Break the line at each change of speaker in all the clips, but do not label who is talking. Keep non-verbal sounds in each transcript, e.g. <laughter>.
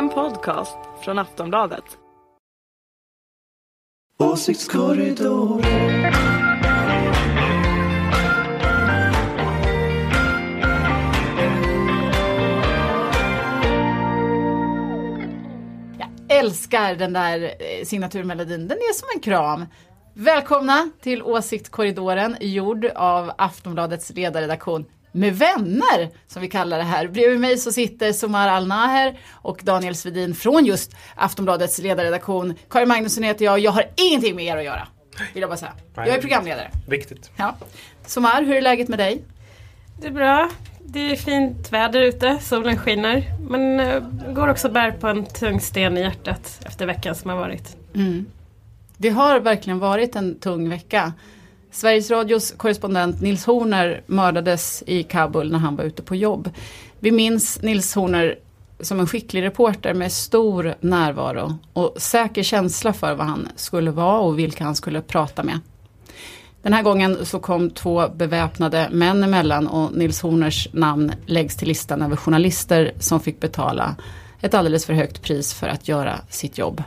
En podcast från Aftonbladet.
Åsiktskorridoren.
Jag älskar den där eh, signaturmelodin. Den är som en kram. Välkomna till Åsiktskorridoren gjord av Aftonbladets ledarredaktion med vänner som vi kallar det här. Bredvid mig så sitter Somar Al-Naher och Daniel Svedin från just Aftonbladets ledarredaktion. Karin Magnusson heter jag och jag har ingenting med er att göra. Vill jag bara säga. Jag är programledare.
Viktigt.
Ja. Somar, hur är läget med dig?
Det är bra. Det är fint väder ute, solen skiner. Men uh, går också bär på en tung sten i hjärtat efter veckan som har varit.
Det har verkligen varit en tung vecka. Sveriges Radios korrespondent Nils Horner mördades i Kabul när han var ute på jobb. Vi minns Nils Horner som en skicklig reporter med stor närvaro och säker känsla för vad han skulle vara och vilka han skulle prata med. Den här gången så kom två beväpnade män emellan och Nils Horners namn läggs till listan över journalister som fick betala ett alldeles för högt pris för att göra sitt jobb.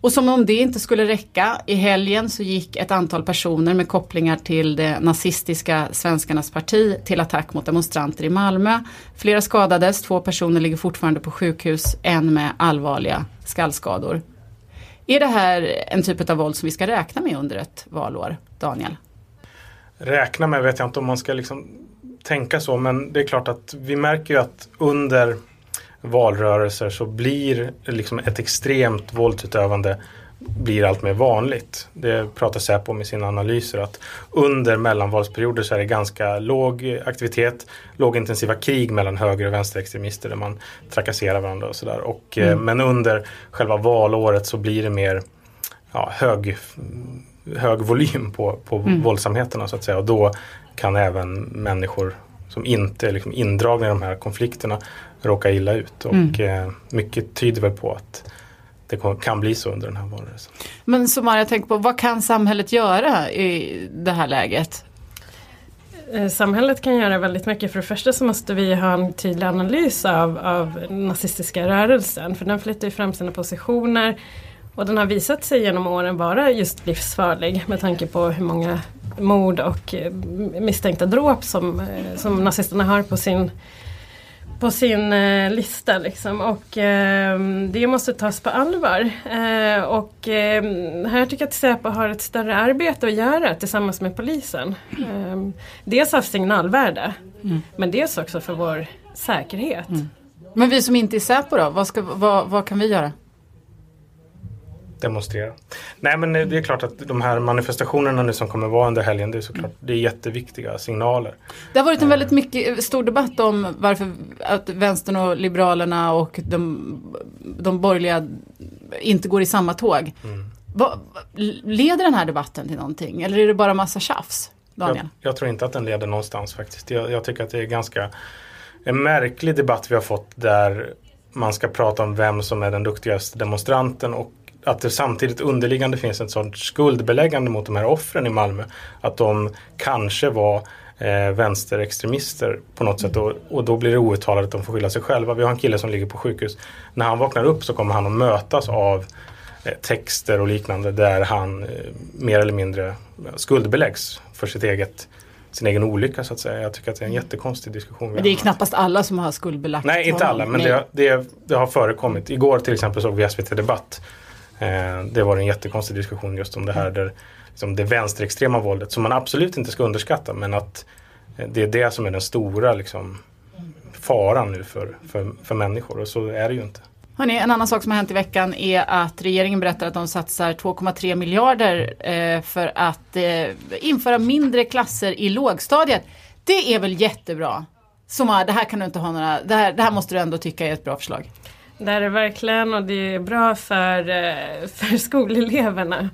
Och som om det inte skulle räcka, i helgen så gick ett antal personer med kopplingar till det nazistiska Svenskarnas parti till attack mot demonstranter i Malmö. Flera skadades, två personer ligger fortfarande på sjukhus, en med allvarliga skallskador. Är det här en typ av våld som vi ska räkna med under ett valår, Daniel?
Räkna med vet jag inte om man ska liksom tänka så men det är klart att vi märker ju att under valrörelser så blir liksom ett extremt våldsutövande blir allt mer vanligt. Det pratar Säpo om i sina analyser att under mellanvalsperioder så är det ganska låg aktivitet, lågintensiva krig mellan höger och vänsterextremister där man trakasserar varandra och sådär. Eh, Men under själva valåret så blir det mer ja, hög, hög volym på, på våldsamheterna så att säga och då kan även människor som inte är liksom indragna i de här konflikterna råka illa ut. Och eh, mycket tyder väl på att det kan bli så under den här valrörelsen.
Men Somar, jag tänker på vad kan samhället göra i det här läget?
Eh, Samhället kan göra väldigt mycket. För det första så måste vi ha en tydlig analys av, av nazistiska rörelsen. För den flyttar ju fram sina positioner. Och den har visat sig genom åren vara just livsfarlig med tanke på hur många mord och eh, misstänkta dråp som, som nazisterna har på sin på sin eh, lista liksom. och eh, det måste tas på allvar. Eh, och eh, här tycker jag att Säpo har ett större arbete att göra tillsammans med polisen. Eh, dels av signalvärde men dels också för vår säkerhet.
Men vi som inte är Säpo då, vad, ska, vad, vad kan vi göra?
Demonstrera. Nej men eh, det är klart att de här manifestationerna nu som kommer vara under helgen det är såklart det är jätteviktiga signaler.
Det har varit en väldigt mycket, stor debatt om varför att vänstern och liberalerna och de, de borgerliga inte går i samma tåg. Vad- leder den här debatten till någonting eller är det bara massa tjafs? Daniel?
Jag, jag tror inte att den leder någonstans faktiskt. Jag, jag tycker att det är ganska en märklig debatt vi har fått där man ska prata om vem som är den duktigaste demonstranten och att det samtidigt underliggande finns ett sånt skuldbeläggande mot de här offren i Malmö. Att de kanske var eh, vänsterextremister på något sätt och, och då blir det outtalat att de får skylla sig själva. Vi har en kille som ligger på sjukhus. När han vaknar upp så kommer han att mötas av eh, texter och liknande där han eh, mer eller mindre skuldbeläggs för sitt eget, sin egen olycka så att säga. Jag tycker att det är en jättekonstig diskussion.
Men det är knappast alla som har skuldbelagt
Nej, inte alla, men det, det, det har förekommit. Igår till exempel såg vi SVT Debatt. Eh, det var en jättekonstig diskussion just om det här där, liksom det vänsterextrema våldet som man absolut inte ska underskatta men att eh, det är det som är den stora liksom, faran nu för, för, för människor och så är det ju inte.
Hörrni, en annan sak som har hänt i veckan är att regeringen berättar att de satsar 2,3 miljarder eh, för att eh, införa mindre klasser i lågstadiet. Det är väl jättebra? Soma, det här kan du inte ha några, det här, det här måste du ändå tycka är ett bra förslag.
Det är det verkligen och det är bra för, eh, för skoleleverna.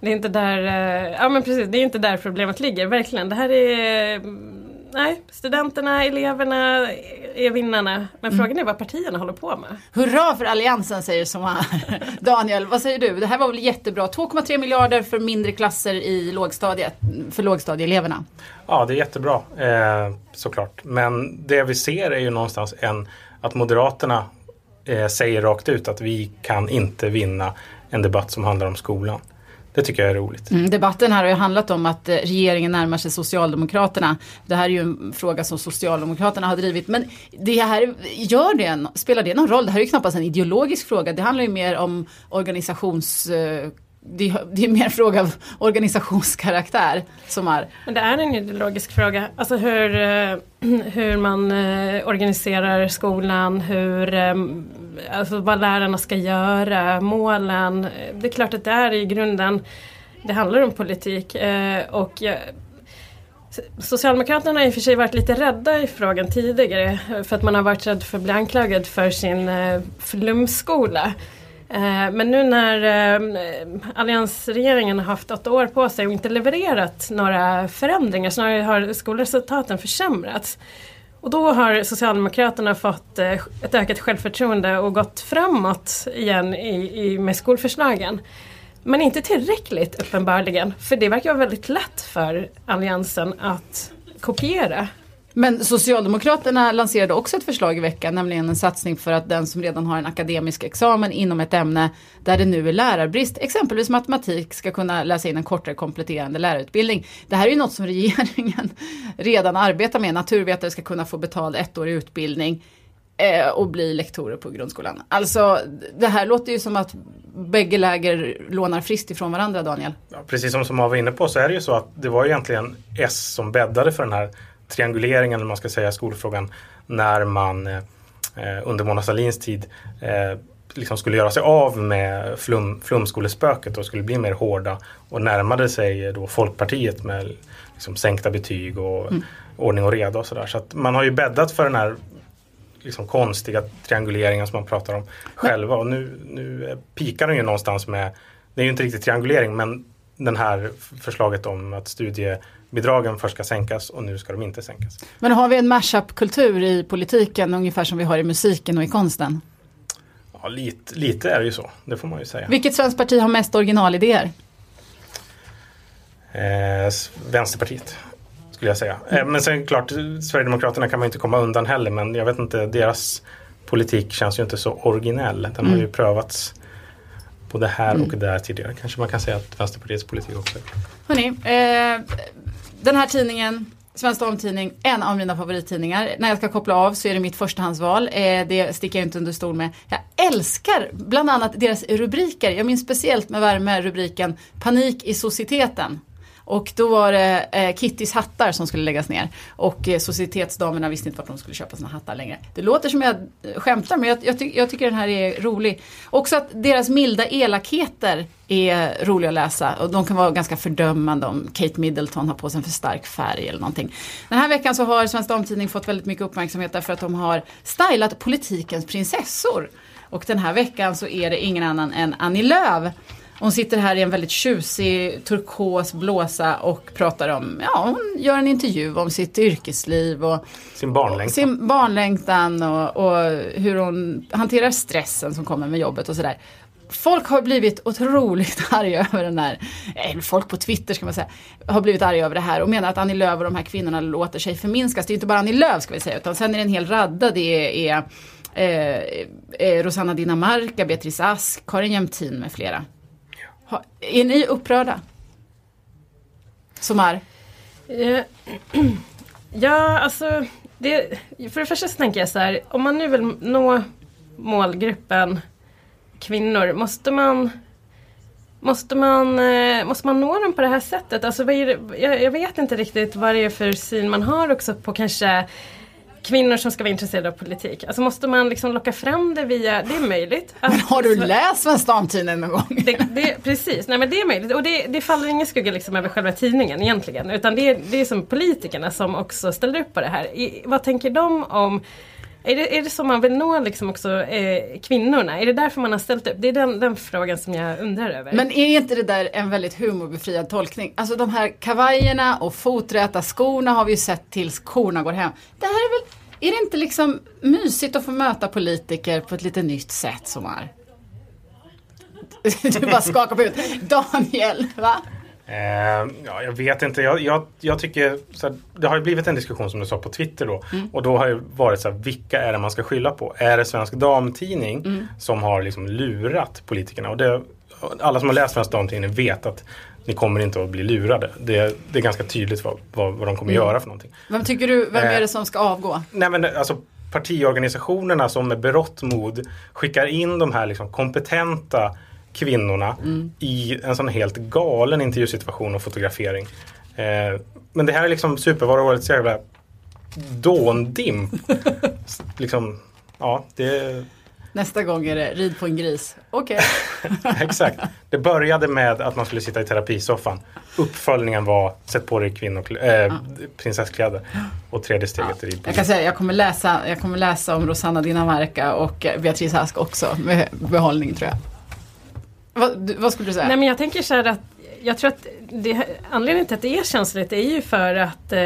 Det är inte där, eh, ja men precis, det är inte där problemet ligger, verkligen. Det här är, mm, nej, studenterna, eleverna är vinnarna. Men frågan är vad partierna håller på med.
Hurra för alliansen säger Soma. <laughs> Daniel, vad säger du? Det här var väl jättebra? 2,3 miljarder för mindre klasser i lågstadiet, för lågstadieeleverna.
Ja, det är jättebra eh, såklart. Men det vi ser är ju någonstans en, att Moderaterna eh, säger rakt ut att vi kan inte vinna en debatt som handlar om skolan. Det tycker jag är roligt.
Mm, debatten här har ju handlat om att eh, regeringen närmar sig Socialdemokraterna. Det här är ju en fråga som Socialdemokraterna har drivit. Men det här, gör det, spelar det någon roll? Det här är ju knappast en ideologisk fråga. Det handlar ju mer om organisations eh, det, är mer en fråga av organisationskaraktär som är.
Men det är en ideologisk fråga. Alltså hur, eh, hur man eh, organiserar skolan, hur, eh, alltså vad lärarna ska göra, målen. Det är klart att det är i grunden, det handlar om politik. Och Socialdemokraterna har i och för sig varit lite rädda i frågan tidigare för att man har varit rädd för att bli anklagad för sin flumskola. Eh, men nu när eh, alliansregeringen har haft åtta år på sig och inte levererat några förändringar, snarare har skolresultaten försämrats. Och då har Socialdemokraterna fått eh, ett ökat självförtroende och gått framåt igen i, i, med skolförslagen. Men inte tillräckligt uppenbarligen, för det verkar vara väldigt lätt för Alliansen att kopiera
men Socialdemokraterna lanserade också ett förslag i veckan, nämligen en satsning för att den som redan har en akademisk examen inom ett ämne där det nu är lärarbrist, exempelvis matematik, ska kunna läsa in en kortare kompletterande lärarutbildning. Det här är ju något som regeringen <laughs> redan arbetar med. Naturvetare ska kunna få betald ettårig utbildning eh, och bli lektorer på grundskolan. Alltså det här låter ju som att bägge läger lånar friskt ifrån varandra Daniel.
Ja, precis som, som var inne på så är det ju så att det var egentligen S som bäddade för den här trianguleringen, eller man ska säga, skolfrågan när man eh, under Mona Sahlins tid eh, liksom skulle göra sig av med flum, flumskolespöket och skulle bli mer hårda och närmade sig då Folkpartiet med liksom sänkta betyg och mm. ordning och reda och sådär. Så att man har ju bäddat för den här liksom konstiga trianguleringen som man pratar om själva och nu, nu pikar den ju någonstans med, det är ju inte riktigt triangulering men den här förslaget om att studie bidragen först ska sänkas och nu ska de inte sänkas.
Men har vi en mashup-kultur i politiken ungefär som vi har i musiken och i konsten?
Ja, lite, lite är det ju så, det får man ju säga.
Vilket svenskt parti har mest originalidéer?
Eh, Vänsterpartiet skulle jag säga. Mm. Eh, men sen klart, Sverigedemokraterna kan man inte komma undan heller men jag vet inte, deras politik känns ju inte så originell. Den mm. har ju prövats både här mm. och där tidigare. Kanske man kan säga att Vänsterpartiets politik också.
Hörrni, eh, den här tidningen Svensk Damtidning, en av mina favorittidningar. När jag ska koppla av så är det mitt förstahandsval. Eh, det sticker jag inte under stol med. Jag älskar bland annat deras rubriker. Jag minns speciellt med värme rubriken Panik i societeten. Och då var det eh, Kittys hattar som skulle läggas ner. Och eh, societetsdamerna visste inte vart de skulle köpa sina hattar längre. Det låter som jag eh, skämtar men jag, jag, ty jag, tycker den här är rolig. Också att deras milda elakheter är roliga att läsa. Och de kan vara ganska fördömande om Kate Middleton har på sig en för stark färg eller någonting. Den här veckan så har Svensk Damtidning fått väldigt mycket uppmärksamhet därför att de har stylat politikens prinsessor. Och den här veckan så är det ingen annan än Annie Lööf hon sitter här i en väldigt tjusig turkos blåsa och pratar om, ja hon gör en intervju om sitt yrkesliv och
sin barnlängtan,
sin barnlängtan och, och hur hon hanterar stressen som kommer med jobbet och sådär. Folk har blivit otroligt <laughs> arga över den här, eh, folk på Twitter ska man säga, har blivit arga över det här och menar att Annie Lööf och de här kvinnorna låter sig förminskas. Det är inte bara Annie Lööf ska vi säga, utan sen är det en hel radda. Det är, är eh, Rosanna Dinamarca, Beatrice Ask, Karin Jämtin med flera. Är ni upprörda? Som är?
Eh, <clears throat> ja, alltså. Det, för det första så tänker jag så här. Om man nu vill nå målgruppen kvinnor. Måste man Måste man, eh, måste man nå dem på det här sättet? Alltså, det, jag, jag, vet inte riktigt vad det är för syn man har också på kanske kvinnor som ska vara intresserade av politik. Alltså måste man liksom locka fram det via, det är möjligt.
Men har du läst Svenska Damtidningen någon gång?
Det, det, precis, nej men det är möjligt. Och det, det faller ingen skugga liksom över själva tidningen egentligen. Utan det, det är som politikerna som också ställer upp på det här. I, vad tänker de om är det, är det så man vill nå liksom också eh, kvinnorna? Är det därför man har ställt upp? Det är den, den frågan som jag undrar över.
Men är inte det där en väldigt humorbefriad tolkning? Alltså de här kavajerna och foträta skorna har vi ju sett tills korna går hem. Det här är väl är det inte liksom mysigt att få möta politiker på ett lite nytt sätt som är? <laughs> Du bara skakar på huvudet. Daniel, va?
Eh, ja, jag vet inte. Jag, jag, jag tycker så här, Det har ju blivit en diskussion som du sa på Twitter då.
Mm.
Och då har det varit så här, vilka är det man ska skylla på? Är det Svensk Damtidning
Mm.
som har liksom lurat politikerna? Och det, alla som har läst Svensk Damtidning vet att ni kommer inte att bli lurade. Det, det är ganska tydligt vad, vad, vad de kommer
Mm.
göra för någonting.
Vem tycker du, vem
Eh.
är det som ska avgå?
Nej men alltså partiorganisationerna som med berått mod skickar in de här liksom kompetenta kvinnorna i en sån helt galen intervjusituation och fotografering. Eh, men det här är liksom supervarårets jävla dåndimp. <laughs> liksom, ja, det
Nästa gång är det rid på en gris. Okej. <laughs>
exakt. Det började med att man skulle sitta i terapisoffan. Uppföljningen var sätt på dig kvinnokläder, äh, prinsesskläder. Och tredje steget är rid på
Jag kan säga, jag kommer läsa, jag kommer läsa om Rosanna Dinamarca och eh, Beatrice Ask också med behållning tror jag. Vad, vad skulle du säga?
Nej men jag tänker så här att jag tror att det, anledningen till att det är känsligt är ju för att eh,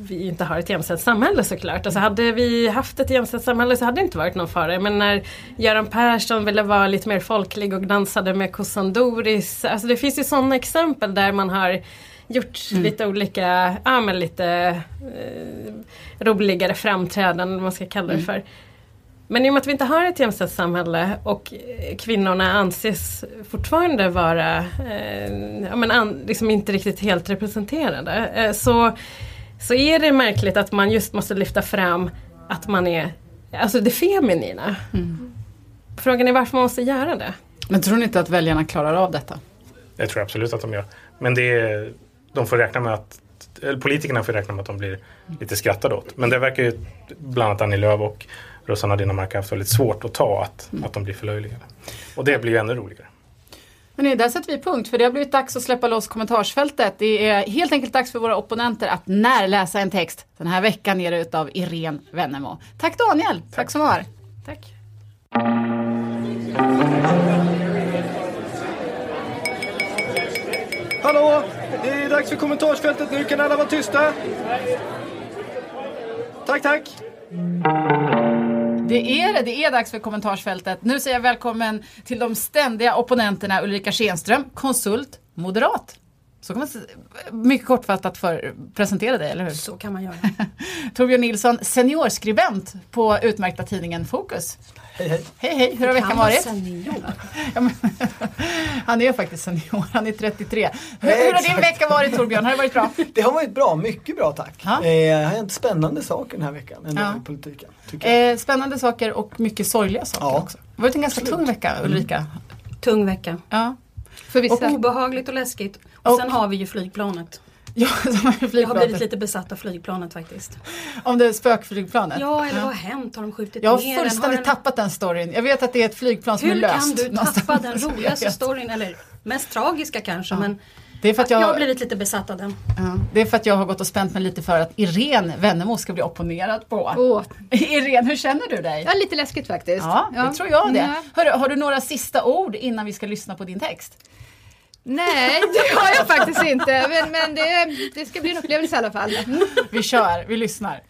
vi inte har ett jämställt samhälle såklart. Alltså hade vi haft ett jämställt samhälle så hade det inte varit någon fara. Men när Göran Persson ville vara lite mer folklig och dansade med kossan Doris. Alltså det finns ju sådana exempel där man har gjort lite olika, ja men lite eh, roligare framträdanden, vad man ska kalla det för. Men i och med att vi inte har ett jämställt samhälle och eh, kvinnorna anses fortfarande vara eh, ja, men an, liksom inte riktigt helt representerade. Eh, så, så är det märkligt att man just måste lyfta fram att man är alltså det feminina. Frågan är varför man måste göra det.
Men tror ni inte att väljarna klarar av detta?
Det tror jag absolut att de gör. Men det är, de får räkna med att eller politikerna får räkna med att de blir lite skrattade åt. Men det verkar ju bland annat Annie Lööf och Rosanna Dinamarca haft väldigt svårt att ta att, att de blir förlöjligade. Och det blir ju ännu roligare.
Men där sätter vi punkt för det har blivit dags att släppa loss kommentarsfältet. Det är helt enkelt dags för våra opponenter att närläsa en text. Den här veckan är det utav Irene Wennemo. Tack Daniel, tack, tack som var.
Tack.
Hallå! Det är dags för kommentarsfältet nu. Kan alla vara tysta? Tack, tack.
Det är det, det är dags för kommentarsfältet. Nu säger jag välkommen till de ständiga opponenterna Ulrika Schenström, konsult, moderat. Så kan man mycket kortfattat för presentera dig, eller hur?
Så kan man göra. <laughs>
Torbjörn Nilsson, seniorskribent på utmärkta tidningen Fokus.
Hej, hej.
Hej hej, hur har veckan varit?
senior. <laughs>
Ja, men, <laughs> han är faktiskt senior, han är 33. Hur, hur har din vecka varit Torbjörn? Har det varit bra? <laughs>
Det har varit bra, mycket bra tack.
Ja.
Eh, jag har hänt spännande saker den här veckan ändå
Ja.
i politiken.
Eh, spännande saker och mycket sorgliga saker
Ja.
också. Det har varit en ganska tung vecka Ulrika.
Tung vecka.
Ja.
För
vissa.
Och obehagligt och läskigt. Och,
Och-
sen har vi ju flygplanet.
Ja, <laughs> som är
Jag har blivit lite besatt av flygplanet faktiskt.
Om det är spökflygplanet.
Ja, eller vad har hänt? Har de skjutit
Jag har
ner
fullständigt
den...
tappat den storyn. Jag vet att det är ett flygplan som är
Hur
löst.
kan du
någonstans.
tappa den <laughs> roligaste storyn? Eller mest tragiska kanske. Men
Det är, för att
jag...
jag,
har blivit lite besatt av den.
ja, det är för att jag har gått och spänt mig lite för att Irene Wennemo ska bli opponerad på.
Åh, <laughs>
Irene, hur känner du dig?
ja, lite läskigt faktiskt.
Ja, det tror jag det.
Ja.
Hörru, har du några sista ord innan vi ska lyssna på din text?
Nej, det har jag faktiskt inte. Men, men det, det ska bli en upplevelse i alla fall.
Vi kör, vi lyssnar.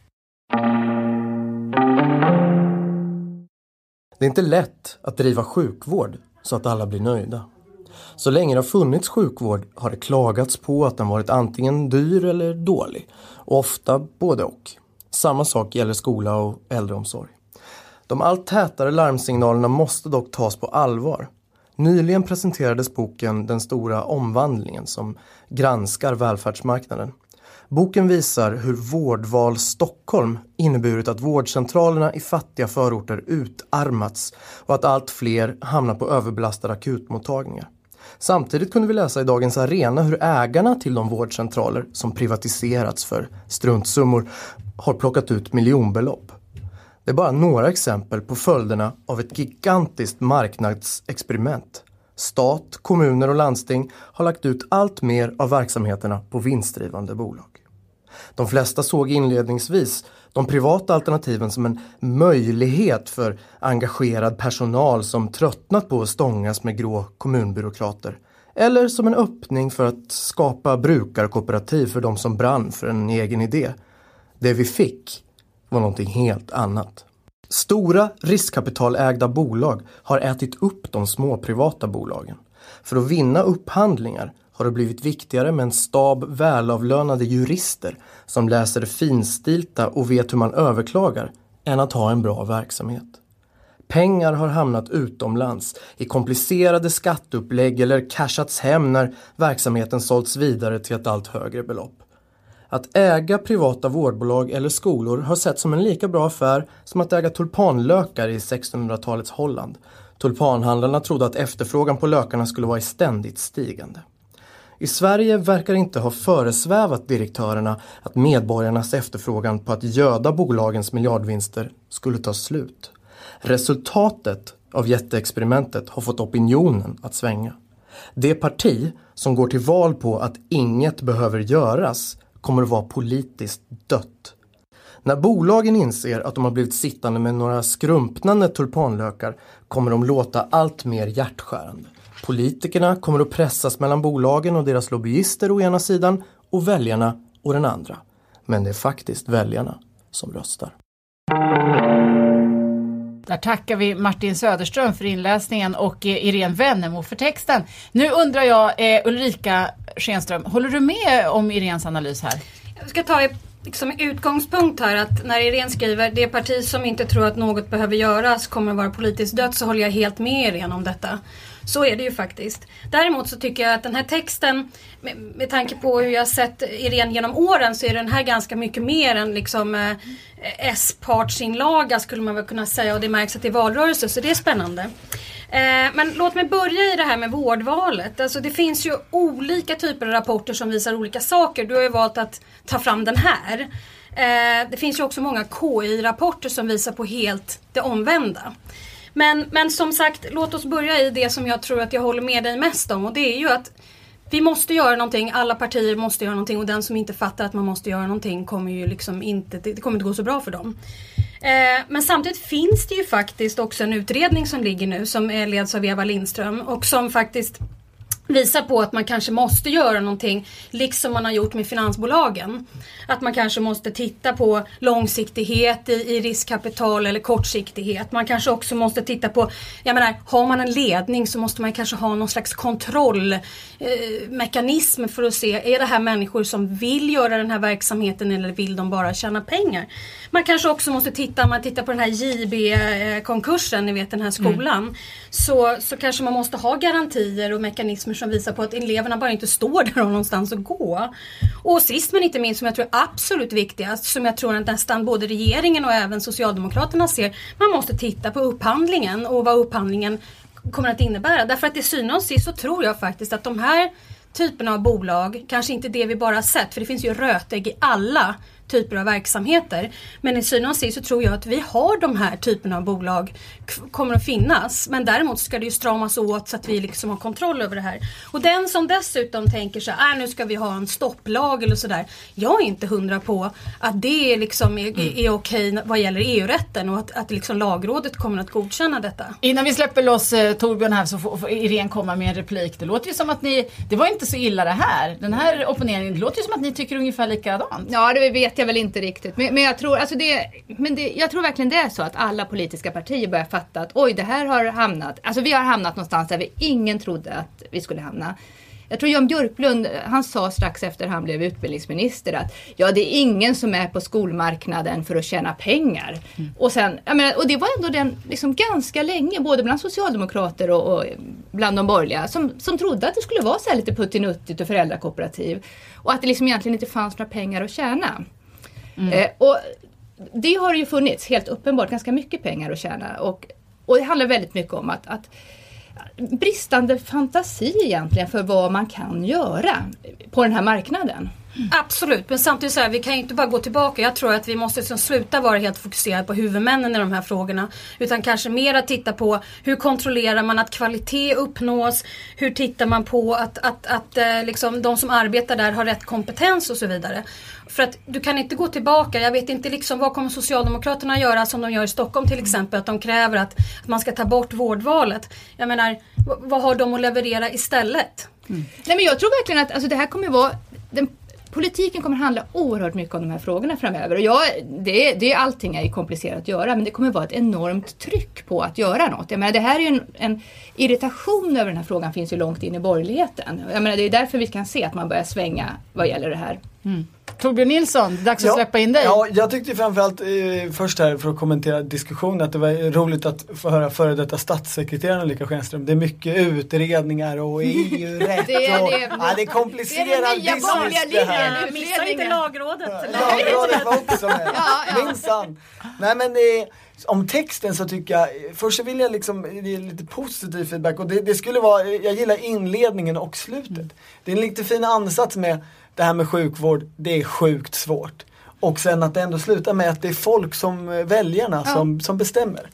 Det är inte lätt att driva sjukvård så att alla blir nöjda. Så länge det har funnits sjukvård har det klagats på att den varit antingen dyr eller dålig. Och ofta både och. Samma sak gäller skola och äldreomsorg. De allt tätare larmsignalerna måste dock tas på allvar. Nyligen presenterades boken Den stora omvandlingen som granskar välfärdsmarknaden. Boken visar hur Vårdval Stockholm inneburit att vårdcentralerna i fattiga förorter utarmats och att allt fler hamnar på överbelastade akutmottagningar. Samtidigt kunde vi läsa i Dagens Arena hur ägarna till de vårdcentraler som privatiserats för struntsummor har plockat ut miljonbelopp. Det är bara några exempel på följderna av ett gigantiskt marknadsexperiment. Stat, kommuner och landsting har lagt ut allt mer av verksamheterna på vinstdrivande bolag. De flesta såg inledningsvis de privata alternativen som en möjlighet för engagerad personal som tröttnat på att stångas med grå kommunbyråkrater. Eller som en öppning för att skapa brukarkooperativ för de som brann för en egen idé. Det vi fick var någonting helt annat. Stora riskkapitalägda bolag har ätit upp de små privata bolagen. För att vinna upphandlingar har det blivit viktigare med en stab välavlönade jurister som läser finstilta och vet hur man överklagar än att ha en bra verksamhet. Pengar har hamnat utomlands i komplicerade skatteupplägg eller cashats hem när verksamheten sålts vidare till ett allt högre belopp. Att äga privata vårdbolag eller skolor har sett som en lika bra affär som att äga tulpanlökar i 1600-talets Holland. Tulpanhandlarna trodde att efterfrågan på lökarna skulle vara i ständigt stigande. I Sverige verkar inte ha föresvävat direktörerna att medborgarnas efterfrågan på att göda bolagens miljardvinster skulle ta slut. Resultatet av jätteexperimentet har fått opinionen att svänga. Det parti som går till val på att inget behöver göras kommer att vara politiskt dött. När bolagen inser att de har blivit sittande med några skrumpnande tulpanlökar kommer de låta allt mer hjärtskärande. Politikerna kommer att pressas mellan bolagen och deras lobbyister å ena sidan och väljarna å den andra. Men det är faktiskt väljarna som röstar.
Där tackar vi Martin Söderström för inläsningen och eh, Irene Wennemo för texten. Nu undrar jag, eh, Ulrika Schenström, håller du med om Irenes analys här?
Jag ska ta liksom utgångspunkt här att när Irene skriver det parti som inte tror att något behöver göras kommer att vara politiskt dött så håller jag helt med Irene om detta. Så är det ju faktiskt. Däremot så tycker jag att den här texten med, med tanke på hur jag sett Irene genom åren så är den här ganska mycket mer än liksom eh, S-partsinlaga skulle man väl kunna säga och det märks att det är valrörelse så det är spännande. Eh, men låt mig börja i det här med vårdvalet. Alltså det finns ju olika typer av rapporter som visar olika saker. Du har ju valt att ta fram den här. Eh, det finns ju också många KI-rapporter som visar på helt det omvända. Men, men som sagt, låt oss börja i det som jag tror att jag håller med dig mest om och det är ju att vi måste göra någonting, alla partier måste göra någonting och den som inte fattar att man måste göra någonting kommer ju liksom inte, det kommer inte gå så bra för dem. Eh, men samtidigt finns det ju faktiskt också en utredning som ligger nu som leds av Eva Lindström och som faktiskt visar på att man kanske måste göra någonting, liksom man har gjort med finansbolagen. Att man kanske måste titta på långsiktighet i, i riskkapital eller kortsiktighet. Man kanske också måste titta på, jag menar, har man en ledning så måste man kanske ha någon slags kontrollmekanism eh, för att se, är det här människor som vill göra den här verksamheten eller vill de bara tjäna pengar? Man kanske också måste titta, om man tittar på den här JB-konkursen, ni vet den här skolan, mm. så, så kanske man måste ha garantier och mekanismer som visar på att eleverna bara inte står där och har någonstans att gå. Och sist men inte minst som jag tror är absolut viktigast, som jag tror att nästan både regeringen och även Socialdemokraterna ser, man måste titta på upphandlingen och vad upphandlingen kommer att innebära. Därför att i syne och sist så tror jag faktiskt att de här typerna av bolag, kanske inte det vi bara har sett, för det finns ju rötägg i alla typer av verksamheter. Men i syvende och sist så tror jag att vi har de här typerna av bolag kommer att finnas. Men däremot ska det ju stramas åt så att vi liksom har kontroll över det här. Och den som dessutom tänker så här, äh, nu ska vi ha en stopplag eller sådär. Jag är inte hundra på att det liksom är, mm. är okej vad gäller EU-rätten och att, att liksom lagrådet kommer att godkänna detta.
Innan vi släpper loss eh, Torbjörn här så får, får Irene komma med en replik. Det låter ju som att ni, det var inte så illa det här. Den här opponeringen, det låter ju som att ni tycker ungefär likadant.
Ja, det vet jag väl inte riktigt. Men, men jag, tror, alltså det, men det, jag tror verkligen det är så att alla politiska partier börjar fatta att oj, det här har hamnat. Alltså vi har hamnat någonstans där vi ingen trodde att vi skulle hamna. Jag tror Jan Björklund, han sa strax efter han blev utbildningsminister att ja, det är ingen som är på skolmarknaden för att tjäna pengar. Mm. Och, sen, menar, och det var ändå den, liksom ganska länge, både bland socialdemokrater och, och bland de borgerliga, som, som trodde att det skulle vara så här lite puttinuttigt och föräldrakooperativ. Och att det liksom egentligen inte fanns några pengar att tjäna. Mm. Eh, och det har ju funnits helt uppenbart ganska mycket pengar att tjäna och, och det handlar väldigt mycket om att, att bristande fantasi egentligen för vad man kan göra på den här marknaden.
Mm. Absolut, men samtidigt så här, vi kan ju inte bara gå tillbaka. Jag tror att vi måste liksom sluta vara helt fokuserade på huvudmännen i de här frågorna. Utan kanske mer titta på hur kontrollerar man att kvalitet uppnås? Hur tittar man på att, att, att eh, liksom, de som arbetar där har rätt kompetens och så vidare. För att du kan inte gå tillbaka. Jag vet inte liksom vad kommer Socialdemokraterna göra som de gör i Stockholm till exempel. Att de kräver att, att man ska ta bort vårdvalet. Jag menar, vad har de att leverera istället?
Mm. Nej men jag tror verkligen att alltså, det här kommer vara den politiken kommer handla oerhört mycket om de här frågorna framöver. Och jag, det, det, allting är ju komplicerat att göra men det kommer vara ett enormt tryck på att göra något. Jag menar, det här är ju en, en irritation över den här frågan finns ju långt in i borgerligheten. Jag menar, det är därför vi kan se att man börjar svänga vad gäller det här.
Mm. Torbjörn Nilsson, dags att
Ja,
släppa in dig.
Ja, jag tyckte framförallt eh, först här för att kommentera diskussionen att det var roligt att få höra före detta statssekreteraren Ulrika Schenström. Det är mycket utredningar och <laughs> EU-rätt
Det är
och
det.
ja, det är komplicerad
Det är den nya borgerliga
business det här.
linjen.
Missa inte lagrådet.
Lagrådet var också med. <laughs>
Ja, ja.
Minsann. Nej men det, om texten så tycker jag, först så vill jag liksom ge lite positiv feedback och det, det skulle vara, jag gillar inledningen och slutet. Det är en lite fin ansats med det här med sjukvård, det är sjukt svårt. Och sen att det ändå slutar med att det är folk som eh, väljarna som, som bestämmer.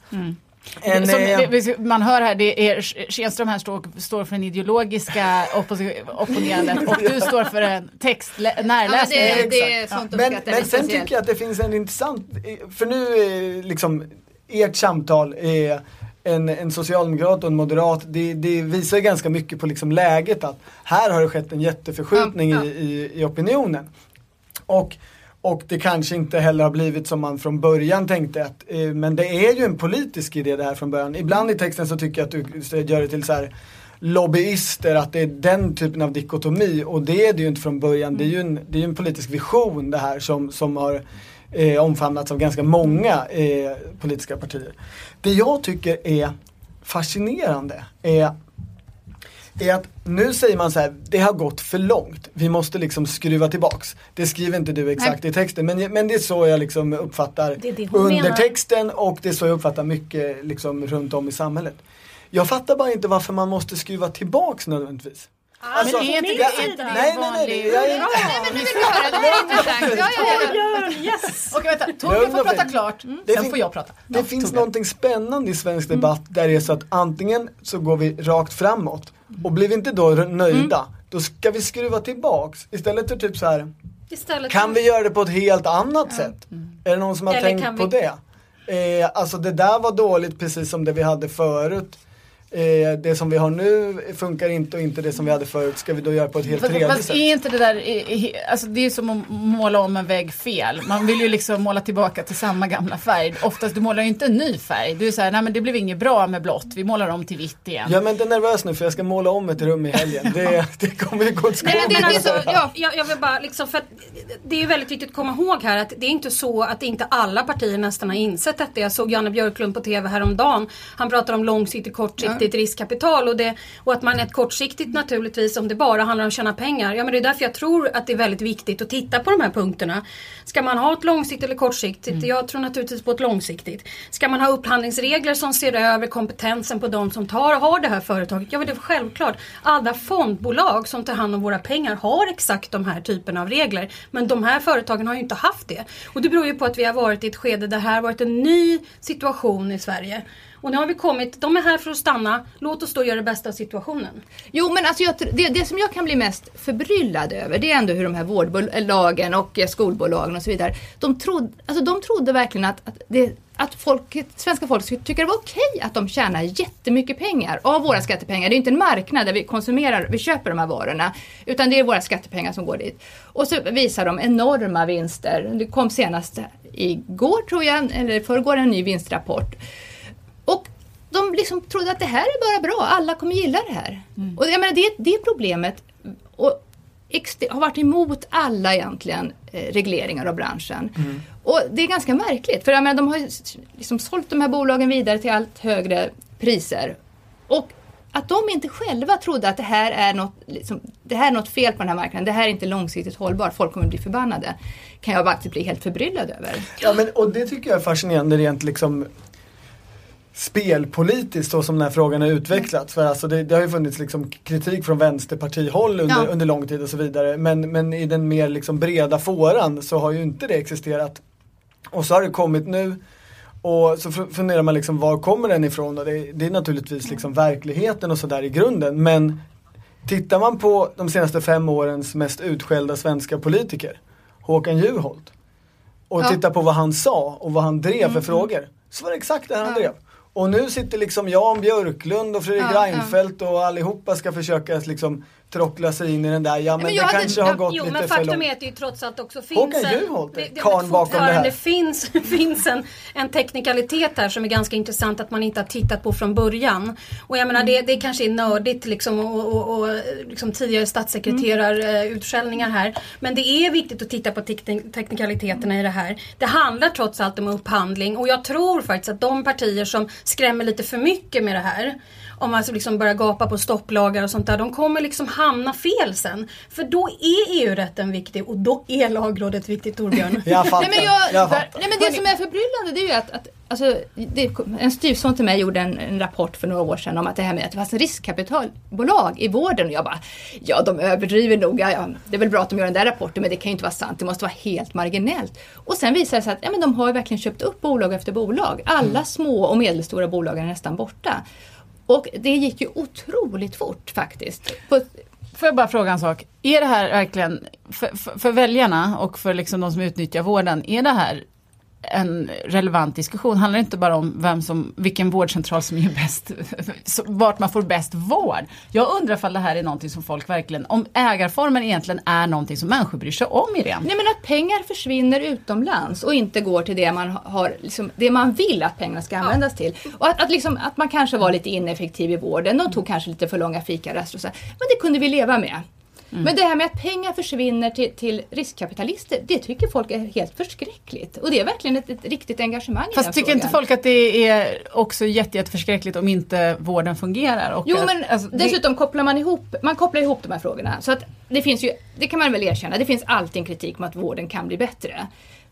En,
Som,
eh,
det, man hör här, det är Schenström här står, står för den ideologiska opponerandet och du står för en text,
Ja, men
närläsning.
det, det är sånt
men, men sen
speciellt.
tycker jag att det finns en intressant, för nu är liksom ert samtal är en, en socialdemokrat och en moderat, det, det visar ganska mycket på liksom läget att här har det skett en jätteförskjutning
ja.
I, i, i opinionen. Och, och det kanske inte heller har blivit som man från början tänkte att, eh, men det är ju en politisk idé det här från början. Ibland i texten så tycker jag att du gör det till så här lobbyister, att det är den typen av dikotomi och det är det ju inte från början. Det är ju en, det är en politisk vision det här som, som har eh, omfamnats av ganska många eh, politiska partier. Det jag tycker är fascinerande är är att nu säger man så här, det har gått för långt. Vi måste liksom skruva tillbaks. Det skriver inte du exakt i texten men, men det är så jag liksom uppfattar
Det är det hon menar.
undertexten och det är så jag uppfattar mycket liksom runt om i samhälet. Jag fattar bara inte varför man måste skruva tillbaks nödvändigtvis. Alltså,
men är inte det- inte det
nej, nej, nej, jag är
Nej, men nu vill vi höra, det här är intressant. Ja, ja, ja.
Björn, yes! <laughs>
Okej vänta, Torbjörn får prata klart,
Det
sen får jag prata.
Det
Ja,
finns
Torbjörn.
någonting spännande i svensk debatt där det är så att antingen så går vi rakt framåt och blir vi inte då nöjda då ska vi skruva tillbaks istället för typ så här
Istället
kan vi göra det på ett helt annat sätt? Är det någon som har
Eller
tänkt
kan
på
vi-
det? Eh, alltså det där var dåligt precis som det vi hade förut. Eh, det som vi har nu funkar inte och inte det som vi hade förut. Ska vi då göra på ett helt
Fast,
tredje
fast
sätt?
är inte det där, alltså det är som att måla om en vägg fel. Man vill ju liksom måla tillbaka till samma gamla färg. Oftast, du målar ju inte en ny färg. Du är såhär, nej men det blev inget bra med blått, vi målar om till vitt igen.
Jag är inte nervös nu för jag ska måla om ett rum i helgen. Det, det kommer ju gå åt
Nej, men det, det är så, ja,
Jag, jag vill bara liksom för att det är väldigt viktigt att komma ihåg här att det är inte så att inte alla partier nästan har insett detta. Jag såg Janne Björklund på TV häromdagen. Han pratar om långsiktigt, riskkapital och, det, och att man är ett kortsiktigt naturligtvis om det bara handlar om att tjäna pengar. Ja men det är därför jag tror att det är väldigt viktigt att titta på de här punkterna. Ska man ha ett långsiktigt eller kortsiktigt? Jag tror naturligtvis på ett långsiktigt. Ska man ha upphandlingsregler som ser över kompetensen på de som tar och har det här företaget? Ja men det är självklart. Alla fondbolag som tar hand om våra pengar har exakt de här typerna av regler. Men de här företagen har ju inte haft det. Och det beror ju på att vi har varit i ett skede där det här har varit en ny situation i Sverige. Och nu har vi kommit, de är här för att stanna. Låt oss då göra det bästa av situationen.
Jo men alltså jag, det, det som jag kan bli mest förbryllad över det är ändå hur de här vårdbolagen och eh, skolbolagen och så vidare. De trodde, alltså de trodde verkligen att, att, det, att folket, svenska folket skulle tycka det var okej att de tjänar jättemycket pengar av våra skattepengar. Det är inte en marknad där vi konsumerar, vi köper de här varorna. Utan det är våra skattepengar som går dit. Och så visar de enorma vinster. Det kom senast igår tror jag, eller förrgår en ny vinstrapport. Och de liksom trodde att det här är bara bra, alla kommer gilla det här. Och jag menar, det, det problemet och har varit emot alla egentligen eh, regleringar av branschen. Och det är ganska märkligt, för jag menar, de har ju liksom sålt de här bolagen vidare till allt högre priser. Och att de inte själva trodde att det här är något, liksom, det här är något fel på den här marknaden, det här är inte långsiktigt hållbart, folk kommer bli förbannade. Kan jag faktiskt bli helt förbryllad över.
Ja, men, och det tycker jag är fascinerande rent liksom spelpolitiskt så som den här frågan har utvecklats. För alltså det, det har ju funnits liksom kritik från vänsterpartihåll under,
Ja.
under lång tid och så vidare. Men, men i den mer liksom breda fåran så har ju inte det existerat. Och så har det kommit nu och så funderar man liksom var kommer den ifrån och det, det är naturligtvis liksom verkligheten och sådär i grunden. Men tittar man på de senaste fem årens mest utskällda svenska politiker, Håkan Juholt, och
Ja.
tittar på vad han sa och vad han drev för frågor, så var det exakt det han
Ja.
drev. Och nu sitter liksom Jan Björklund och Fredrik
Ja.
Reinfeldt och allihopa ska försöka liksom tråckla sig in i den där, ja men,
men
det
hade-
kanske har gått
Jo
lite
men
för
faktum
långt.
är att det ju trots allt också finns
Håkan
en,
Juholt,
det, det,
karln bakom det här.
fortfarande finns, <laughs> finns en, en teknikalitet här som är ganska intressant att man inte har tittat på från början. Och jag menar det, det kanske är nördigt liksom och, och, och liksom tidigare statssekreterarutskällningar här. Men det är viktigt att titta på teknik, teknikaliteterna i det här. Det handlar trots allt om upphandling och jag tror faktiskt att de partier som skrämmer lite för mycket med det här om man liksom börjar gapa på stopplagar och sånt där, de kommer liksom hamna fel sen. För då är EU-rätten viktig och då är lagrådet viktigt Torbjörn. <laughs>
Jag fattar.
Nej men, jag,
jag fattar.
nej men det som är förbryllande det är ju att, att alltså, det, en styvson till mig gjorde en, en rapport för några år sedan om att det här med att det fanns riskkapitalbolag i vården och jag bara Ja de överdriver nog, ja, ja, det är väl bra att de gör den där rapporten men det kan ju inte vara sant, det måste vara helt marginellt. Och sen visar det sig att ja, men de har ju verkligen köpt upp bolag efter bolag. Alla små och medelstora bolag är nästan borta. Och det gick ju otroligt fort faktiskt. På,
Får jag bara fråga en sak? Är det här verkligen, för, för, för väljarna och för liksom de som utnyttjar vården, är det här en relevant diskussion? Handlar inte bara om vem som, vilken vårdcentral som ger bäst, vart man får bäst vård? Jag undrar ifall det här är någonting som folk verkligen, om ägarformen egentligen är någonting som människor bryr sig om Irene.
Nej men att pengar försvinner utomlands och inte går till det man har, liksom, det man vill att pengarna ska användas till. Och att, att, liksom, att man kanske var lite ineffektiv i vården, de tog kanske lite för långa fikaraster och så. Men det kunde vi leva med. Men det här med att pengar försvinner till, till riskkapitalister, det tycker folk är helt förskräckligt. Och det är verkligen ett, ett riktigt engagemang i den
Fast tycker
frågan.
inte folk att det är också jätte, jätteförskräckligt om inte vården fungerar? Och
Jo
att-
men
alltså, det-
dessutom kopplar man ihop, man kopplar ihop de här frågorna. Så att det finns ju, det kan man väl erkänna, det finns alltid en kritik om att vården kan bli bättre.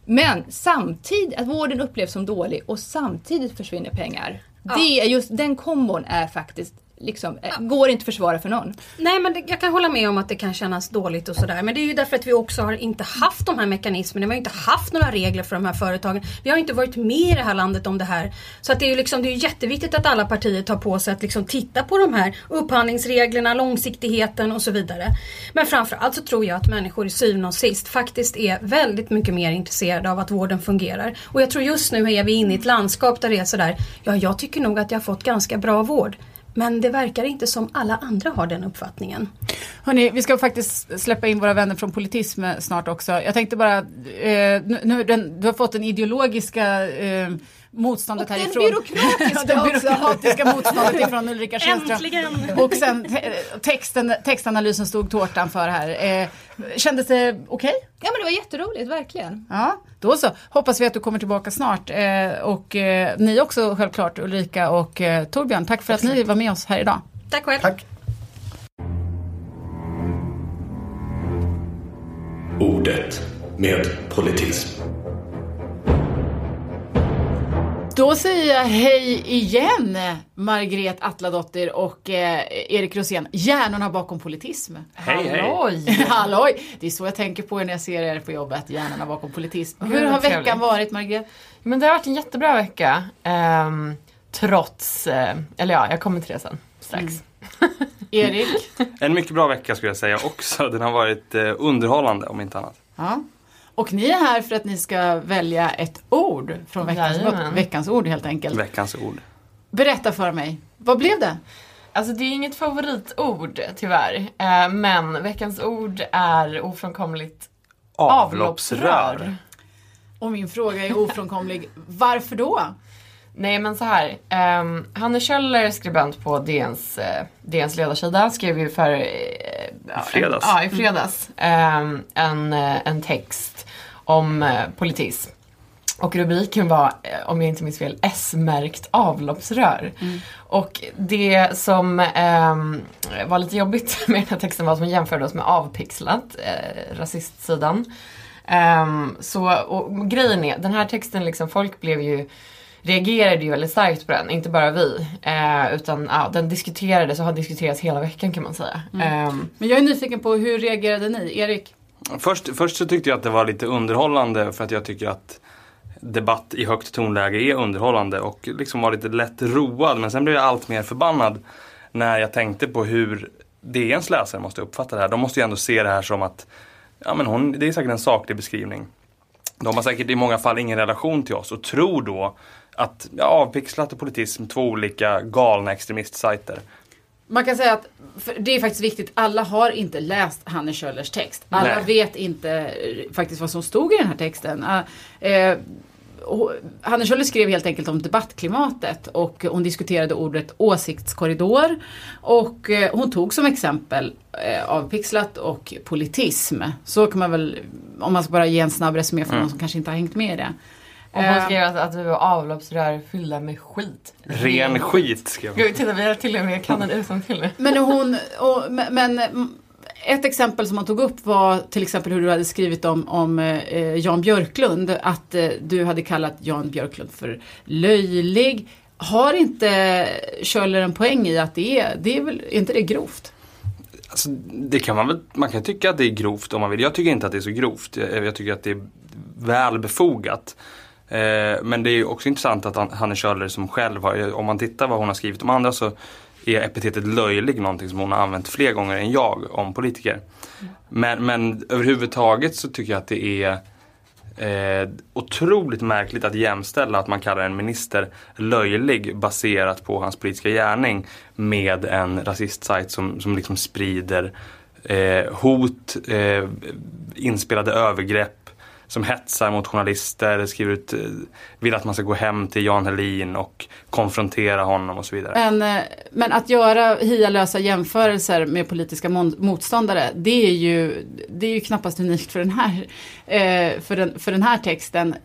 Men samtidigt, att vården upplevs som dålig och samtidigt försvinner pengar. Det är just, den kombon är faktiskt, liksom, ja. går inte att försvara för någon.
Nej men det, jag kan hålla med om att det kan kännas dåligt och sådär. Men det är ju därför att vi också har inte haft de här mekanismerna. Vi har inte haft några regler för de här företagen. Vi har inte varit med i det här landet om det här. Så att det är ju liksom, det är jätteviktigt att alla partier tar på sig att liksom titta på de här upphandlingsreglerna, långsiktigheten och så vidare. Men framförallt så tror jag att människor i syvende och sist faktiskt är väldigt mycket mer intresserade av att vården fungerar. Och jag tror just nu är vi inne i ett landskap där det är sådär, ja jag tycker nog att jag har fått ganska bra vård. Men det verkar inte som alla andra har den uppfattningen.
Hörni, vi ska faktiskt släppa in våra vänner från politism snart också. Jag tänkte bara, eh, nu, den, du har fått den ideologiska eh, motståndet
Och
härifrån.
byråkratiska <laughs>
den byråkratiska motståndet ifrån Ulrika Schenström.
Äntligen!
Och sen te- texten, textanalysen stod tårtan för här. Eh, kändes det okej?
Ja men det var jätteroligt, verkligen.
Ja, då så. Hoppas vi att du kommer tillbaka snart. Eh, och eh, ni också självklart Ulrika och eh, Torbjörn. Tack för att ni var med oss här idag.
Tack själv!
Tack.
Ordet med politism.
Då säger jag hej igen Margret Atladottir och eh, Erik Rosén, hjärnorna bakom politism.
Hej, hej.
Halloj! <laughs> Halloj! Det är så jag tänker på er när jag ser er på jobbet, hjärnorna bakom politism. Hur har veckan
trevligt.
varit Margret?
Men det har varit en jättebra vecka. ehm, trots, eh, eller ja, jag kommer till det sen strax. <laughs>
Erik?
En mycket bra vecka skulle jag säga också. Den har varit eh, underhållande om inte annat.
Ja. Och ni är här för att ni ska välja ett ord från veckans,
Jajamän.
veckans ord helt enkelt.
Veckans ord.
Berätta för mig, vad blev det?
Alltså det är inget favoritord tyvärr. Eh, men veckans ord är ofrånkomligt avloppsrör.
Och min fråga är ofrånkomlig, varför då?
Nej men så här. ehm, Hanne Kjöller, skribent på DNs, eh, DNs ledarsida, skrev ju för... eh, ja,
fredags.
Ja, i fredags. ehm, en, eh, en text om eh, politism. Och rubriken var, eh, om jag inte minns fel, S-märkt avloppsrör. Och det som ehm, var lite jobbigt <laughs> med den här texten var att hon jämförde oss med avpixlat, eh, rasistsidan. Ehm, så, och grejen är, den här texten liksom, folk blev ju reagerade ju väldigt starkt på den, inte bara vi. Eh, utan ja, den diskuterades och har diskuterats hela veckan kan man säga. Ehm,
Men jag är nyfiken på hur reagerade ni? Erik?
Först, först så tyckte jag att det var lite underhållande för att jag tycker att debatt i högt tonläge är underhållande och liksom var lite lätt road. Men sen blev jag allt mer förbannad när jag tänkte på hur DNs läsare måste uppfatta det här. De måste ju ändå se det här som att ja, men hon, det är säkert en saklig beskrivning. De har säkert i många fall ingen relation till oss och tror då att ja, avpixlat och politism, två olika galna extremistsajter.
Man kan säga att det är faktiskt viktigt, alla har inte läst Hanne Kjöllers text. Alla
Nej.
vet inte eh, faktiskt vad som stod i den här texten. Eh, eh, Hanne Kjöller skrev helt enkelt om debattklimatet och hon diskuterade ordet åsiktskorridor. Och eh, hon tog som exempel eh, avpixlat och politism. Så kan man väl, om man ska bara ge en snabb resumé för någon som kanske inte har hängt med i det.
Och hon
Eh,
skrev att, att vi var avloppsrör fyllda med skit.
Ren skit skrev hon.
Gud, titta vi har till och med kan den utantill nu.
Men hon, och, men, ett exempel som man tog upp var till exempel hur du hade skrivit om, om eh, Jan Björklund. Att eh, du hade kallat Jan Björklund för löjlig. Har inte Kjöller en poäng i att det är, det är väl, är inte det grovt?
Alltså, det kan man väl, man kan tycka att det är grovt om man vill. Jag tycker inte att det är så grovt. Jag, jag tycker att det är väl befogat. Eh, men det är ju också intressant att Hanne Kjöller som själv har, om man tittar vad hon har skrivit om andra så är epitetet löjlig någonting som hon har använt fler gånger än jag om politiker. Men, men överhuvudtaget så tycker jag att det är eh, otroligt märkligt att jämställa att man kallar en minister löjlig baserat på hans politiska gärning med en rasistsajt som, som liksom sprider eh, hot, eh, inspelade övergrepp som hetsar mot journalister, skriver ut, eh, vill att man ska gå hem till Jan Helin och konfrontera honom och så vidare.
Men, eh, men att göra hialösa jämförelser med politiska motståndare, det är ju, det är ju knappast unikt för den här, eh, för den, för den här texten.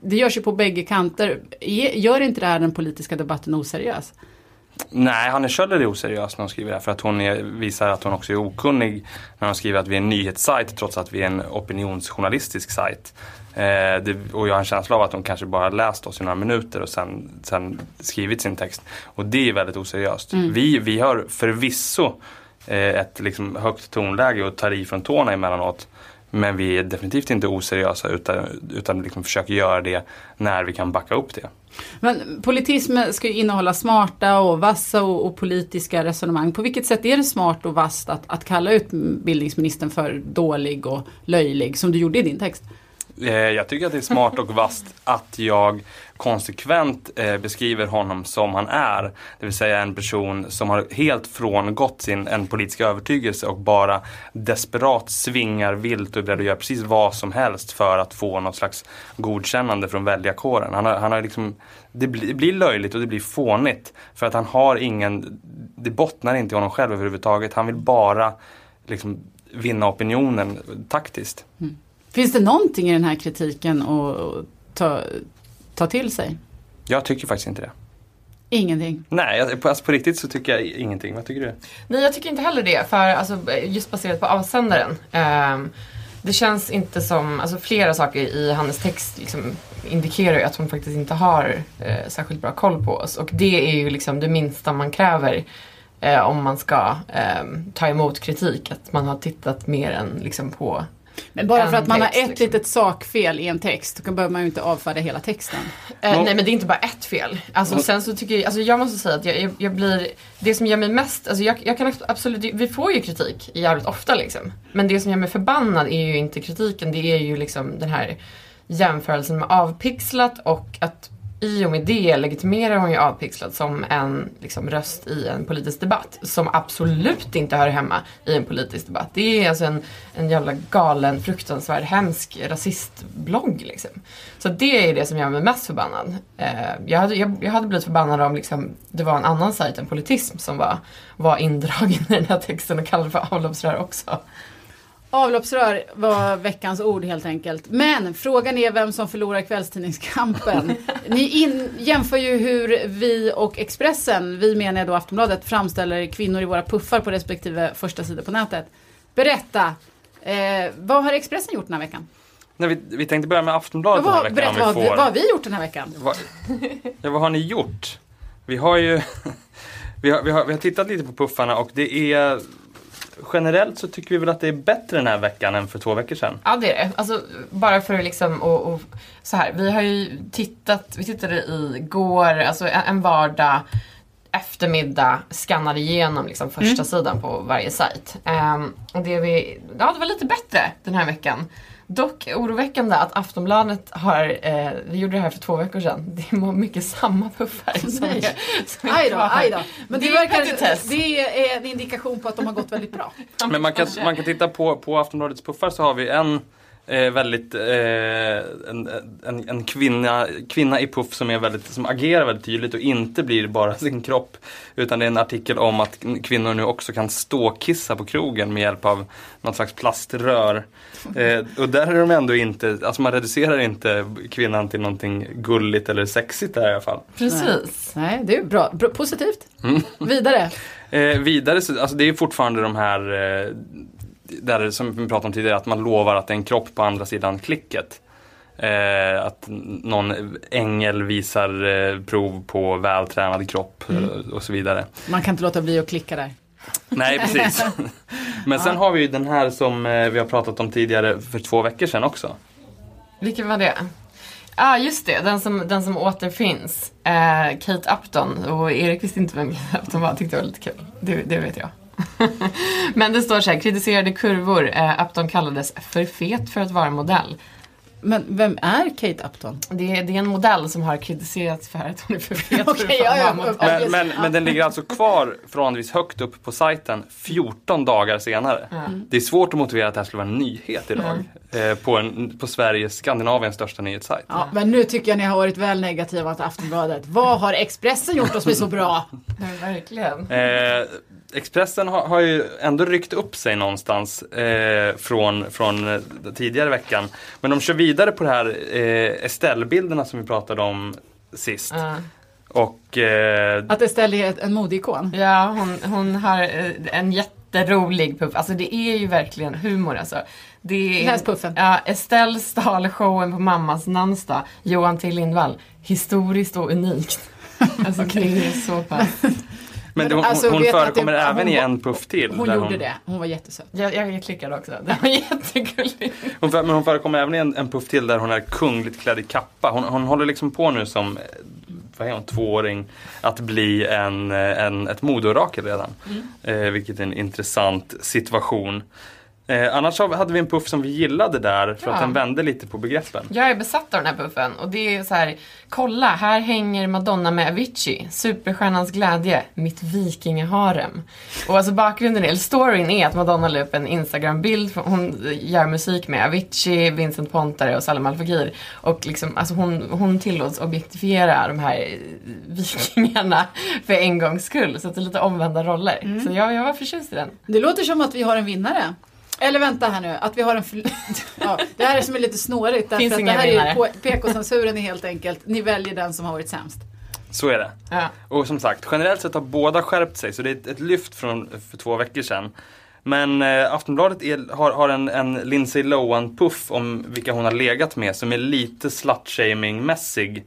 Det görs ju på bägge kanter. Gör inte det här den politiska debatten oseriös?
Nej, Hanne Kjöller är oseriös när hon skriver det här för att hon är, visar att hon också är okunnig när hon skriver att vi är en nyhetssajt trots att vi är en opinionsjournalistisk sajt. Eh, det, och jag har en känsla av att hon kanske bara läst oss i några minuter och sen, sen skrivit sin text. Och det är väldigt oseriöst. Vi, vi har förvisso eh, ett liksom högt tonläge och tar i från tårna emellanåt. Men vi är definitivt inte oseriösa utan, utan liksom försöker göra det när vi kan backa upp det.
Men politism ska ju innehålla smarta och vassa och, och politiska resonemang. På vilket sätt är det smart och vasst att, att kalla utbildningsministern för dålig och löjlig som du gjorde i din text?
Eh, jag tycker att det är smart och vasst att jag konsekvent eh, beskriver honom som han är. Det vill säga en person som har helt frångått sin en politisk övertygelse och bara desperat svingar vilt och är beredd att göra precis vad som helst för att få något slags godkännande från väljarkåren. Han har, han har liksom, det, blir, löjligt och det blir fånigt för att han har ingen, det bottnar inte i honom själv överhuvudtaget. Han vill bara liksom vinna opinionen taktiskt. Mm.
Finns det någonting i den här kritiken att ta, ta till sig?
Jag tycker faktiskt inte det.
Ingenting.
Nej, på, alltså på riktigt så tycker jag ingenting. Vad tycker du?
Nej, jag tycker inte heller det. För alltså, just baserat på avsändaren. ehm, det känns inte som, alltså flera saker i hennes text liksom, indikerar ju att hon faktiskt inte har eh, särskilt bra koll på oss. Och det är ju liksom det minsta man kräver eh, om man ska ehm, ta emot kritik. Att man har tittat mer än liksom, på
Men bara för att man
text,
har ett
liksom.
litet sakfel i en text, då behöver man ju inte avfärda hela texten.
Eh,
Ja.
nej men det är inte bara ett fel. Alltså, sen så tycker jag, alltså jag måste säga att jag, jag, jag blir, det som gör mig mest, alltså jag, jag kan absolut, vi får ju kritik jävligt ofta liksom. Men det som gör mig förbannad är ju inte kritiken, det är ju liksom den här jämförelsen med avpixlat och att i och med det legitimerar hon ju avpixlat som en liksom, röst i en politisk debatt som absolut inte hör hemma i en politisk debatt. Det är alltså en, en jävla galen, fruktansvärd, hemsk rasistblogg liksom. Så det är det som gör mig mest förbannad. Eh, jag, hade, jag, jag hade blivit förbannad om liksom, det var en annan sajt än Politism som var, var indragen i den här texten och kallade för avloppsrör också.
Avloppsrör var veckans ord helt enkelt. Men frågan är vem som förlorar kvällstidningskampen. Ni in, jämför ju hur vi och Expressen, vi menar jag då Aftonbladet, framställer kvinnor i våra puffar på respektive första sidor på nätet. Berätta, eh, vad har Expressen gjort den här veckan?
Nej, vi, vi tänkte börja med Aftonbladet den här
Vad,
veckan.
berätta vad,
vi
vad har vi gjort den här veckan?
Vad, ja, vad har ni gjort? Vi har ju <laughs> vi har, vi, har, vi har tittat lite på puffarna och det är Generellt så tycker vi väl att det är bättre den här veckan än för två veckor sedan.
Ja det är det. Alltså bara för att liksom och, och så här. Vi har ju tittat, vi tittade igår, alltså en, vardag eftermiddag skannade igenom liksom första sidan på varje sajt. Ehm, och det, vi, ja, det var lite bättre den här veckan. Dock oroväckande att Aftonbladet har, eh, vi gjorde det här för två veckor sedan, <laughs> det var mycket samma puffar som är, som är
Aj då,
kvar.
aj då. Men det,
Det är
verkar, det är en indikation på att de har gått väldigt bra.
Men man kan, man kan titta på, på Aftonbladets puffar så har vi en eh, väldigt, eh, en, en, en kvinna, kvinna i puff som, är väldigt, som agerar väldigt tydligt och inte blir bara <laughs> sin kropp. Utan det är en artikel om att kvinnor nu också kan ståkissa på krogen med hjälp av något slags plaströr. Eh, och där är de ändå inte, alltså man reducerar inte kvinnan till någonting gulligt eller sexigt där i alla fall.
Precis.
Nej, det är bra. bra positivt.
Mm.
Vidare.
Eh, vidare, så, alltså det är fortfarande de här, eh, där som vi pratade om tidigare, att man lovar att det är en kropp på andra sidan klicket. Eh, att någon ängel visar eh, prov på vältränad kropp
Mm.
eh, och så vidare.
Man kan inte låta bli att klicka där.
Nej, precis. <laughs> Men sen har vi ju den här som eh, vi har pratat om tidigare för två veckor sedan också.
Vilken var det? Ja, ah, just det. Den som, den som återfinns. Eh, Kate Upton. Och Erik visste inte vem Kate Upton var. Tyckte det var lite kul. Det, det vet jag. <laughs> Men det står så här, kritiserade kurvor. Eh, att de kallades för fet för att vara modell.
Men vem är Kate Upton?
Det, är- det är en modell som har kritiserats för att hon är för fet att
ja, ja.
Men, men, men den ligger alltså kvar förhållandevis högt upp på sajten 14 dagar senare. Det är svårt att motivera att det här skulle vara en nyhet idag. Eh, på, en, på Sveriges, Skandinaviens största nyhetssajt.
Ja, men nu tycker jag ni har varit väl negativa till Aftonbladet. Vad har Expressen gjort oss med så bra? <laughs>
Ja, verkligen.
Eh, Expressen har, har ju ändå ryckt upp sig någonstans eh, från, från eh, tidigare veckan. Men de kör vidare på det här eh, Estelle-bilderna som vi pratade om sist.
Ja.
Och eh,
Att Estelle är en modeikon.
Ja, hon, hon har eh, en jätterolig puff. Alltså det är ju verkligen humor alltså. Det är,
Läs puffen.
Ja, Estelle stal showen på mammas namnsdag. Johan T Lindvall. Historiskt och unikt. <laughs> Alltså det är så pass.
Men det, hon,
alltså,
hon förekommer
det-
även i
hon-
en puff till.
Hon
där
gjorde det. Hon var jättesöt.
Jag, jag klickade också. Det var <laughs> jättegulligt.
Hon, för- men hon förekommer även i en, en puff till där hon är kungligt klädd i kappa. Hon, hon håller liksom på nu som eh, vad är hon, tvååring att bli en, eh, en, ett modeorakel redan. Eh, vilket är en intressant situation. Eh, annars hade vi en puff som vi gillade där för
Ja.
att den vände lite på begreppen.
Jag är besatt av den här puffen och det är så här, kolla här hänger Madonna med Avicii, superstjärnans glädje, mitt vikingaharem. Och alltså bakgrunden, eller storyn är att Madonna la upp en Instagram-bild, för hon gör musik med Avicii, Vincent Pontare och Salem Al Fakir. Och liksom, alltså hon, hon tillåts objektifiera de här vikingarna <laughs> för en gångs skull. Så att det är lite omvända roller. Så jag, jag var förtjust i den.
Det låter som att vi har en vinnare. Eller vänta här nu, att vi har en... <laughs> Ja, det här är som är lite snårigt därför
Finns
att det här är
vinnare.
på- PK-censuren är helt enkelt, ni väljer den som har varit sämst.
Så är det.
Ja.
Och som sagt, generellt sett har båda skärpt sig så det är ett, ett lyft från för två veckor sedan. Men eh, Aftonbladet är, har, har en, en Lindsay Lohan-puff om vilka hon har legat med som är lite slut-shaming-mässig.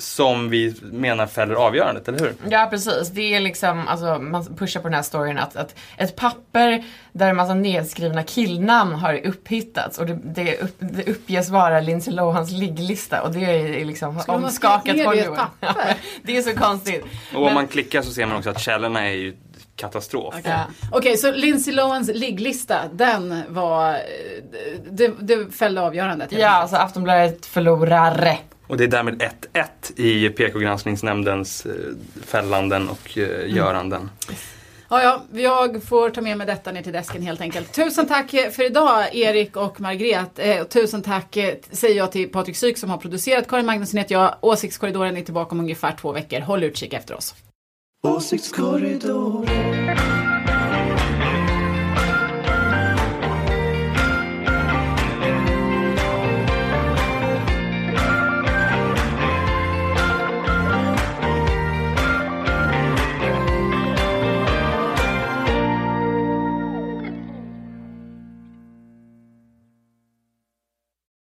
Som vi menar fäller avgörandet, eller hur?
Ja precis, det är liksom, alltså man pushar på den här storyn att, att ett papper där en massa nedskrivna killnamn har upphittats och det, det, upp, det uppges vara Lindsay Lohans ligglista och det är liksom
Skulle
omskakat Hollywood. Ja, <laughs> det är så konstigt.
Och om
Men-
man klickar så ser man också att källorna är ju katastrof.
Ja.
Okej, så Lindsay Lohans ligglista, den var... eh, Det, det fällde avgörandet.
Ja, alltså Aftonbladet förlorare.
Och det är därmed 1-1 i PK-granskningsnämndens eh, fällanden och eh, göranden.
Ja, ja, jag får ta med mig detta ner till desken helt enkelt. Tusen tack för idag Erik och Margret. Eh, tusen tack eh, säger jag till Patrik Syk som har producerat. Karin Magnusson heter jag. Åsiktskorridoren är tillbaka om ungefär två veckor. Håll utkik efter oss.
Åsiktskorridoren